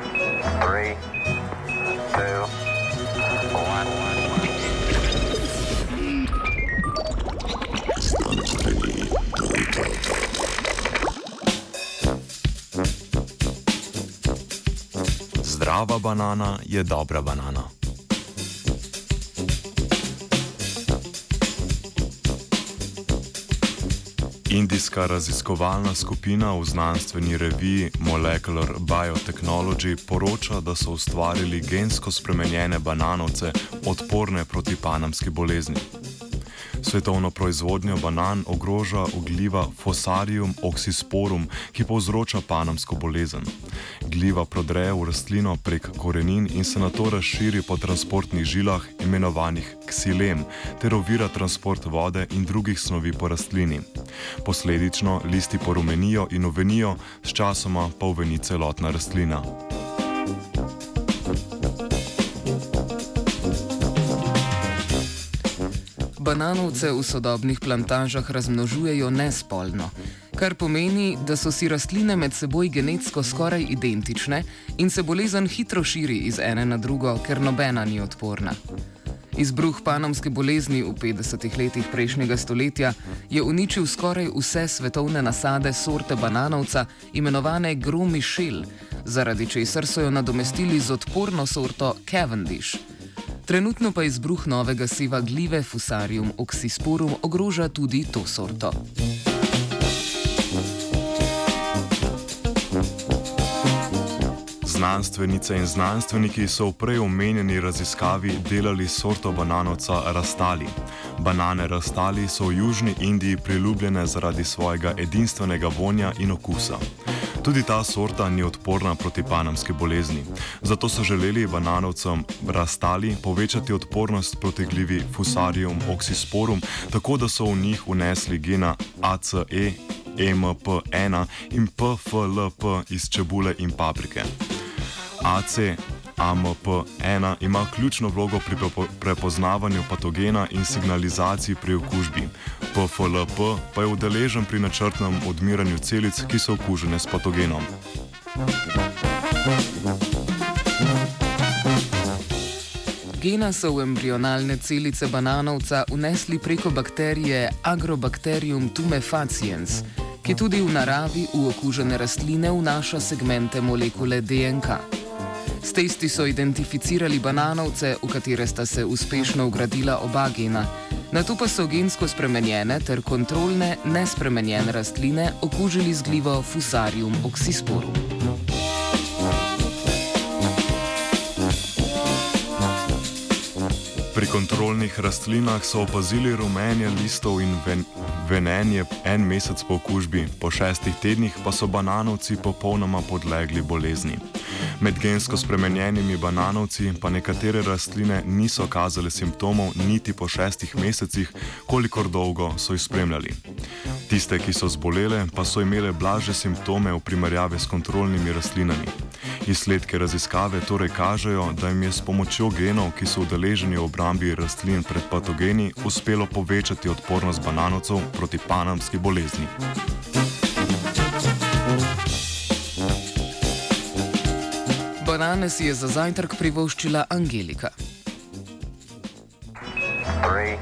Three, two, one. Zdrava banana je dobra banana. Indijska raziskovalna skupina v znanstveni reviji Molecular Biotechnology poroča, da so ustvarili gensko spremenjene bananovce odporne proti panamski bolezni. Svetovno proizvodnjo banan ogroža ogliva Fosarium oxysporum, ki povzroča panamsko bolezen. Gliva prodre v rastlino prek korenin in se na to razširi po transportnih žilah, imenovanih ksilem, ter ovira transport vode in drugih snovi po rastlini. Posledično listi porumenijo in uvenijo, sčasoma pa uveni celotna rastlina. Bananovce v sodobnih plantažah razmnožujejo nespolno, kar pomeni, da so si rastline med seboj genetsko skoraj identične in se bolezen hitro širi iz ene na drugo, ker nobena ni odporna. Izbruh panamske bolezni v 50-ih letih prejšnjega stoletja je uničil skoraj vse svetovne nasade sorte bananovca, imenovane Gros Michel, zaradi česar so jo nadomestili z odporno sorto Cavendish. Trenutno pa izbruh novega seva glive Fusarium oxysporum ogroža tudi to sorto. Znanstvenice in znanstveniki so v prej omenjeni raziskavi delali sorto bananovca rastali. Banane rastali so v Južni Indiji priljubljene zaradi svojega edinstvenega vonja in okusa. Tudi ta sorta ni odporna proti panamski bolezni. Zato so želeli bananovcem rastali povečati odpornost proti glivi Fusarium oxysporum, tako da so v njih unesli gena ACE, MP1 in PFLP iz čebule in paprike. AC AMP1 ima ključno vlogo pri prepoznavanju patogena in signalizaciji pri okužbi. PFLP pa je udeležen pri načrtnem odmiranju celic, ki so okužene s patogenom. Gena so v embrionalne celice bananovca unesli preko bakterije Agrobacterium tumefaciens, ki tudi v naravi v okužene rastline vnaša segmente molekule DNK. S testi so identificirali bananovce, v katere sta se uspešno ugradila oba gena. Na to pa so gensko spremenjene ter kontrolne, nespremenjene rastline okužili z glivo Fusarium oxysporum. Pri kontrolnih rastlinah so opazili rumenje listov in ven venenje en mesec po okužbi, po šestih tednih pa so bananovci popolnoma podlegli bolezni. Med gensko spremenjenimi bananovci pa nekatere rastline niso kazale simptomov niti po šestih mesecih, kolikor dolgo so jih spremljali. Tiste, ki so zbolele, pa so imele blaže simptome v primerjavi s kontrolnimi rastlinami. Izsledke raziskave torej kažejo, da jim je s pomočjo genov, ki so udeleženi v obrambi rastlin pred patogeni, uspelo povečati odpornost bananovcev proti panamski bolezni. Banane si je za zajtrk privoščila Angelika. Three,